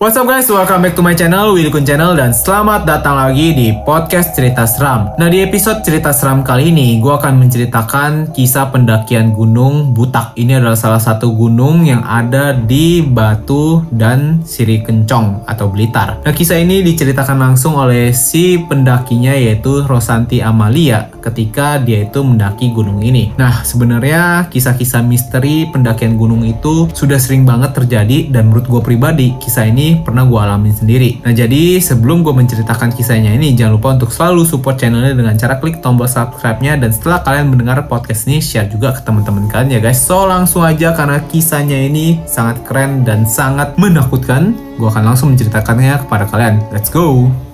What's up guys, welcome back to my channel, Willy Channel dan selamat datang lagi di podcast cerita seram. Nah di episode cerita seram kali ini, gue akan menceritakan kisah pendakian gunung Butak. Ini adalah salah satu gunung yang ada di Batu dan Siri Kencong atau Blitar. Nah kisah ini diceritakan langsung oleh si pendakinya yaitu Rosanti Amalia ketika dia itu mendaki gunung ini. Nah sebenarnya kisah-kisah misteri pendakian gunung itu sudah sering banget terjadi dan menurut gue pribadi kisah ini pernah gue alamin sendiri. Nah jadi sebelum gue menceritakan kisahnya ini jangan lupa untuk selalu support channelnya dengan cara klik tombol subscribe-nya dan setelah kalian mendengar podcast ini share juga ke teman-teman kalian ya guys. So langsung aja karena kisahnya ini sangat keren dan sangat menakutkan, gue akan langsung menceritakannya kepada kalian. Let's go!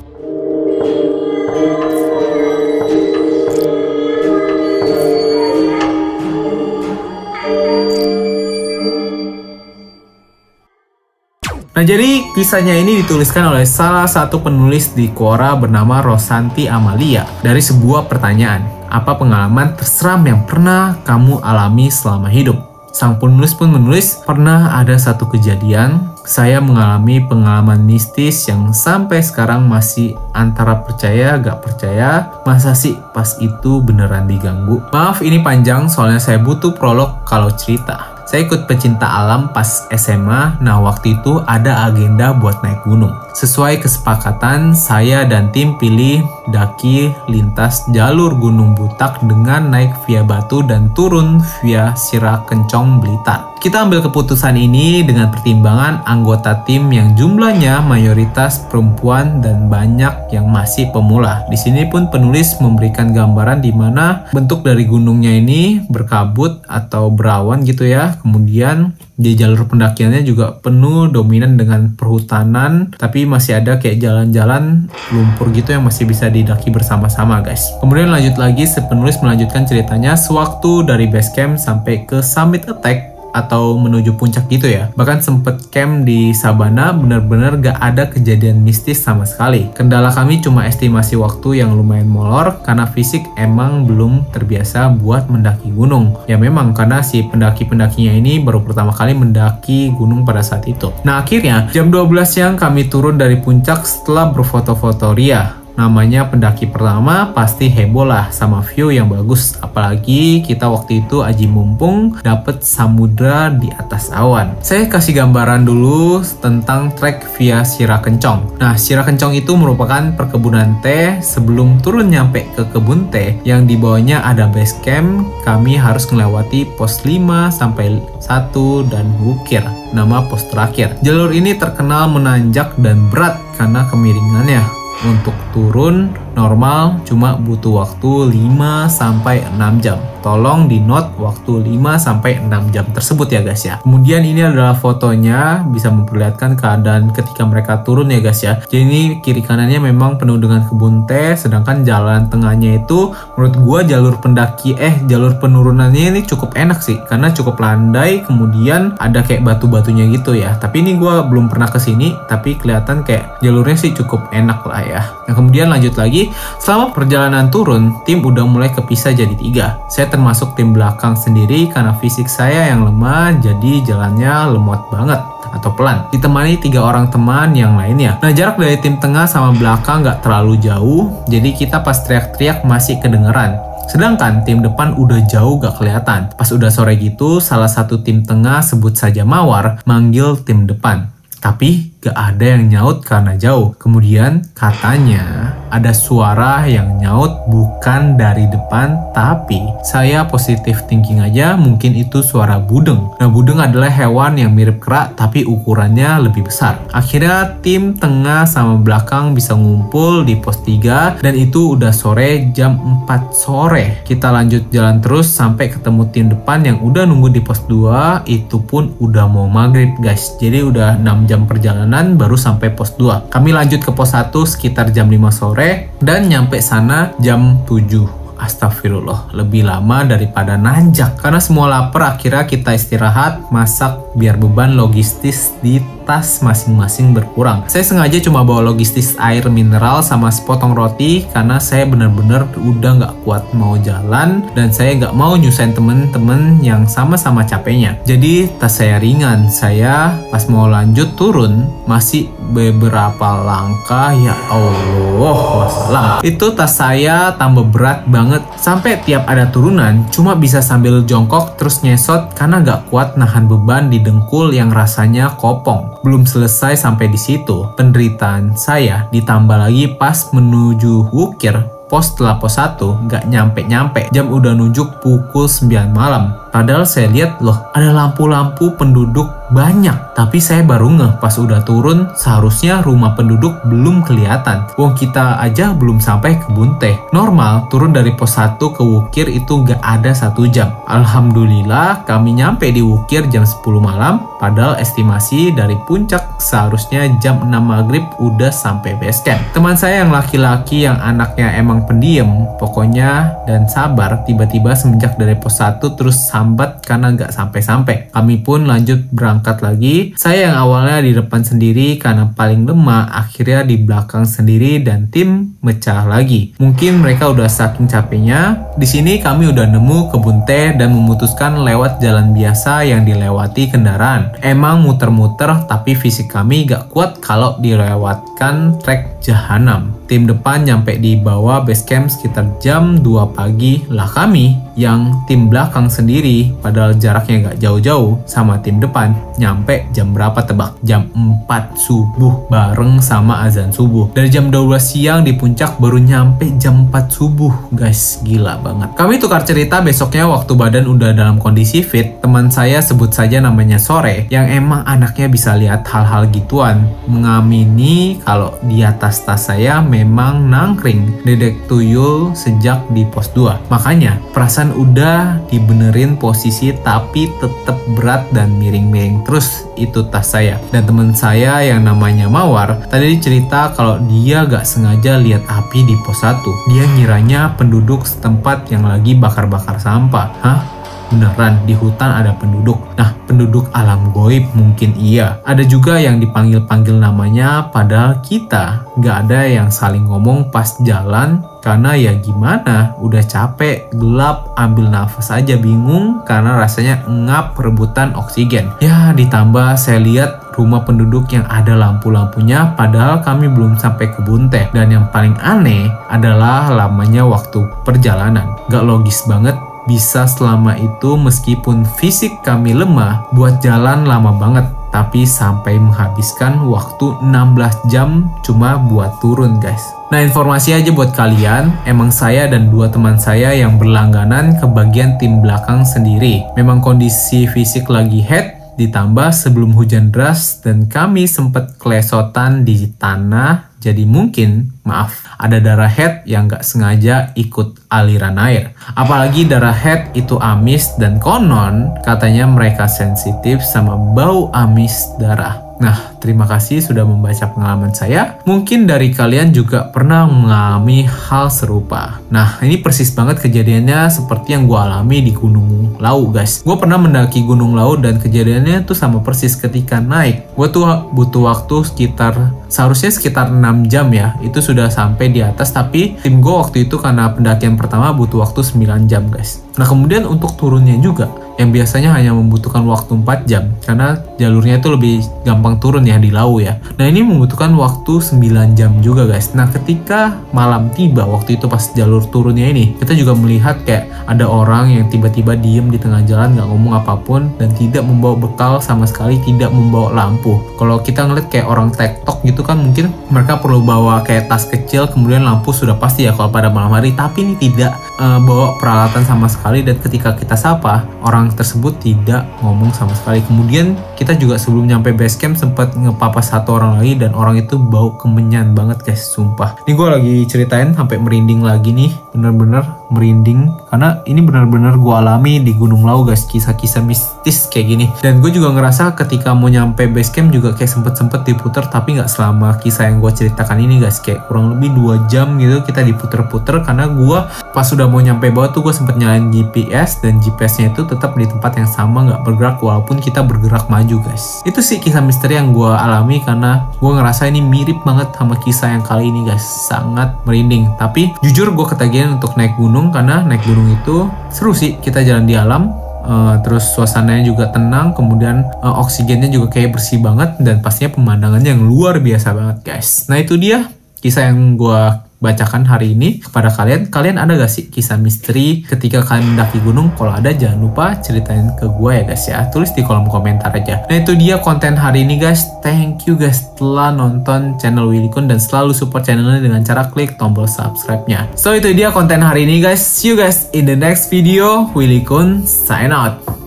Jadi kisahnya ini dituliskan oleh salah satu penulis di Quora bernama Rosanti Amalia dari sebuah pertanyaan. Apa pengalaman terseram yang pernah kamu alami selama hidup? Sang penulis pun menulis, pernah ada satu kejadian, saya mengalami pengalaman mistis yang sampai sekarang masih antara percaya gak percaya, masa sih pas itu beneran diganggu? Maaf ini panjang soalnya saya butuh prolog kalau cerita. Saya ikut pecinta alam pas SMA, nah waktu itu ada agenda buat naik gunung. Sesuai kesepakatan, saya dan tim pilih daki lintas jalur Gunung Butak dengan naik via Batu dan turun via Sirah Kencong Blitar. Kita ambil keputusan ini dengan pertimbangan anggota tim yang jumlahnya mayoritas perempuan dan banyak yang masih pemula. Di sini pun penulis memberikan gambaran di mana bentuk dari gunungnya ini berkabut atau berawan gitu ya kemudian di jalur pendakiannya juga penuh dominan dengan perhutanan tapi masih ada kayak jalan-jalan lumpur gitu yang masih bisa didaki bersama-sama guys. Kemudian lanjut lagi sepenulis melanjutkan ceritanya sewaktu dari base camp sampai ke summit attack atau menuju puncak gitu ya. Bahkan sempet camp di Sabana bener-bener gak ada kejadian mistis sama sekali. Kendala kami cuma estimasi waktu yang lumayan molor karena fisik emang belum terbiasa buat mendaki gunung. Ya memang karena si pendaki-pendakinya ini baru pertama kali mendaki gunung pada saat itu. Nah akhirnya jam 12 siang kami turun dari puncak setelah berfoto-foto ria namanya pendaki pertama pasti heboh lah sama view yang bagus. Apalagi kita waktu itu aji mumpung dapet samudra di atas awan. Saya kasih gambaran dulu tentang trek via Sirah Kencong. Nah Sirah Kencong itu merupakan perkebunan teh sebelum turun nyampe ke kebun teh. Yang di bawahnya ada base camp. Kami harus melewati pos 5 sampai 1 dan bukir. Nama pos terakhir. Jalur ini terkenal menanjak dan berat karena kemiringannya untuk turun normal cuma butuh waktu 5 sampai 6 jam. Tolong di note waktu 5 sampai 6 jam tersebut ya guys ya. Kemudian ini adalah fotonya bisa memperlihatkan keadaan ketika mereka turun ya guys ya. Jadi ini kiri kanannya memang penuh dengan kebun teh sedangkan jalan tengahnya itu menurut gua jalur pendaki eh jalur penurunannya ini cukup enak sih karena cukup landai kemudian ada kayak batu-batunya gitu ya. Tapi ini gua belum pernah ke sini tapi kelihatan kayak jalurnya sih cukup enak lah ya. Nah kemudian lanjut lagi, selama perjalanan turun, tim udah mulai kepisah jadi tiga. Saya termasuk tim belakang sendiri karena fisik saya yang lemah, jadi jalannya lemot banget atau pelan. Ditemani tiga orang teman yang lainnya. Nah jarak dari tim tengah sama belakang nggak terlalu jauh, jadi kita pas teriak-teriak masih kedengeran. Sedangkan tim depan udah jauh gak kelihatan. Pas udah sore gitu, salah satu tim tengah sebut saja Mawar manggil tim depan. Tapi gak ada yang nyaut karena jauh. Kemudian katanya ada suara yang nyaut bukan dari depan tapi saya positif thinking aja mungkin itu suara budeng. Nah budeng adalah hewan yang mirip kerak tapi ukurannya lebih besar. Akhirnya tim tengah sama belakang bisa ngumpul di pos 3 dan itu udah sore jam 4 sore. Kita lanjut jalan terus sampai ketemu tim depan yang udah nunggu di pos 2 itu pun udah mau maghrib guys. Jadi udah 6 jam perjalanan baru sampai pos 2. Kami lanjut ke pos 1 sekitar jam 5 sore sore dan nyampe sana jam 7 Astagfirullah, lebih lama daripada nanjak. Karena semua lapar, akhirnya kita istirahat, masak biar beban logistis di tas masing-masing berkurang. Saya sengaja cuma bawa logistis air mineral sama sepotong roti karena saya bener-bener udah nggak kuat mau jalan dan saya nggak mau nyusahin temen-temen yang sama-sama capeknya. Jadi tas saya ringan. Saya pas mau lanjut turun masih beberapa langkah ya Allah wassalam. Itu tas saya tambah berat banget sampai tiap ada turunan cuma bisa sambil jongkok terus nyesot karena gak kuat nahan beban di dengkul yang rasanya kopong. Belum selesai sampai di situ, penderitaan saya ditambah lagi pas menuju Wukir. Pos setelah pos 1 nggak nyampe-nyampe. Jam udah nunjuk pukul 9 malam padahal saya lihat loh ada lampu-lampu penduduk banyak. Tapi saya baru ngeh pas udah turun seharusnya rumah penduduk belum kelihatan. Wong kita aja belum sampai ke Bunte. Normal turun dari pos 1 ke Wukir itu nggak ada satu jam. Alhamdulillah kami nyampe di Wukir jam 10 malam. Padahal estimasi dari puncak seharusnya jam 6 maghrib udah sampai base camp. Teman saya yang laki-laki yang anaknya emang pendiam pokoknya dan sabar tiba-tiba semenjak dari pos 1 terus sambat karena nggak sampai-sampai. Kami pun lanjut berangkat lagi. Saya yang awalnya di depan sendiri karena paling lemah akhirnya di belakang sendiri dan tim mecah lagi. Mungkin mereka udah saking capeknya. Di sini kami udah nemu kebun teh dan memutuskan lewat jalan biasa yang dilewati kendaraan. Emang muter-muter tapi fisik kami gak kuat kalau dilewatkan trek jahanam tim depan nyampe di bawah base camp sekitar jam 2 pagi lah kami yang tim belakang sendiri padahal jaraknya gak jauh-jauh sama tim depan. Nyampe jam berapa tebak? Jam 4 subuh bareng sama azan subuh. Dari jam 12 siang di puncak baru nyampe jam 4 subuh. Guys gila banget. Kami tukar cerita besoknya waktu badan udah dalam kondisi fit. Teman saya sebut saja namanya Sore yang emang anaknya bisa lihat hal-hal gituan. Mengamini kalau di atas tas saya memang nangkring dedek tuyul sejak di pos 2. Makanya perasaan udah dibenerin posisi tapi tetap berat dan miring-miring terus itu tas saya. Dan teman saya yang namanya Mawar tadi cerita kalau dia gak sengaja lihat api di pos 1. Dia ngiranya penduduk setempat yang lagi bakar-bakar sampah. Hah? Beneran di hutan ada penduduk. Nah, penduduk alam goib mungkin iya. Ada juga yang dipanggil-panggil namanya padahal kita nggak ada yang saling ngomong pas jalan. Karena ya gimana udah capek gelap ambil nafas aja bingung. Karena rasanya ngap rebutan oksigen. Ya ditambah saya lihat rumah penduduk yang ada lampu-lampunya padahal kami belum sampai ke Bunte dan yang paling aneh adalah lamanya waktu perjalanan. Gak logis banget bisa selama itu meskipun fisik kami lemah buat jalan lama banget tapi sampai menghabiskan waktu 16 jam cuma buat turun guys. Nah informasi aja buat kalian, emang saya dan dua teman saya yang berlangganan ke bagian tim belakang sendiri. Memang kondisi fisik lagi head, ditambah sebelum hujan deras dan kami sempat kelesotan di tanah jadi mungkin, maaf, ada darah head yang gak sengaja ikut aliran air. Apalagi darah head itu amis dan konon katanya mereka sensitif sama bau amis darah. Nah, terima kasih sudah membaca pengalaman saya. Mungkin dari kalian juga pernah mengalami hal serupa. Nah, ini persis banget kejadiannya seperti yang gue alami di Gunung Lau, guys. Gue pernah mendaki Gunung Lau dan kejadiannya tuh sama persis ketika naik. Gue tuh butuh waktu sekitar, seharusnya sekitar 6 jam ya. Itu sudah sampai di atas, tapi tim gue waktu itu karena pendakian pertama butuh waktu 9 jam, guys. Nah, kemudian untuk turunnya juga, yang biasanya hanya membutuhkan waktu 4 jam karena jalurnya itu lebih gampang turun ya di lau ya. Nah ini membutuhkan waktu 9 jam juga guys. Nah ketika malam tiba waktu itu pas jalur turunnya ini kita juga melihat kayak ada orang yang tiba-tiba diem di tengah jalan nggak ngomong apa pun dan tidak membawa bekal sama sekali tidak membawa lampu. Kalau kita ngeliat kayak orang tektok gitu kan mungkin mereka perlu bawa kayak tas kecil kemudian lampu sudah pasti ya kalau pada malam hari tapi ini tidak uh, bawa peralatan sama sekali dan ketika kita sapa orang orang tersebut tidak ngomong sama sekali. Kemudian kita juga sebelum nyampe base camp sempat ngepapa satu orang lagi dan orang itu bau kemenyan banget guys, sumpah. Ini gue lagi ceritain sampai merinding lagi nih, bener-bener merinding. Karena ini benar-benar gue alami di Gunung Lau guys. Kisah-kisah mistis kayak gini. Dan gue juga ngerasa ketika mau nyampe base camp juga kayak sempet-sempet diputer tapi nggak selama kisah yang gue ceritakan ini guys. Kayak kurang lebih dua jam gitu kita diputer-puter. Karena gue pas sudah mau nyampe bawah tuh gue sempet nyalain GPS dan GPS-nya itu tetap di tempat yang sama nggak bergerak walaupun kita bergerak maju guys. Itu sih kisah misteri yang gue alami karena gue ngerasa ini mirip banget sama kisah yang kali ini guys. Sangat merinding. Tapi jujur gue ketagihan untuk naik gunung karena naik gunung itu seru sih kita jalan di alam Uh, terus suasananya juga tenang, kemudian uh, oksigennya juga kayak bersih banget dan pastinya pemandangannya yang luar biasa banget guys. Nah itu dia kisah yang gue bacakan hari ini kepada kalian. Kalian ada gak sih kisah misteri ketika kalian mendaki gunung? Kalau ada jangan lupa ceritain ke gue ya guys ya. Tulis di kolom komentar aja. Nah itu dia konten hari ini guys. Thank you guys telah nonton channel Willy Kun dan selalu support channelnya dengan cara klik tombol subscribe-nya. So itu dia konten hari ini guys. See you guys in the next video. Willy Kun sign out.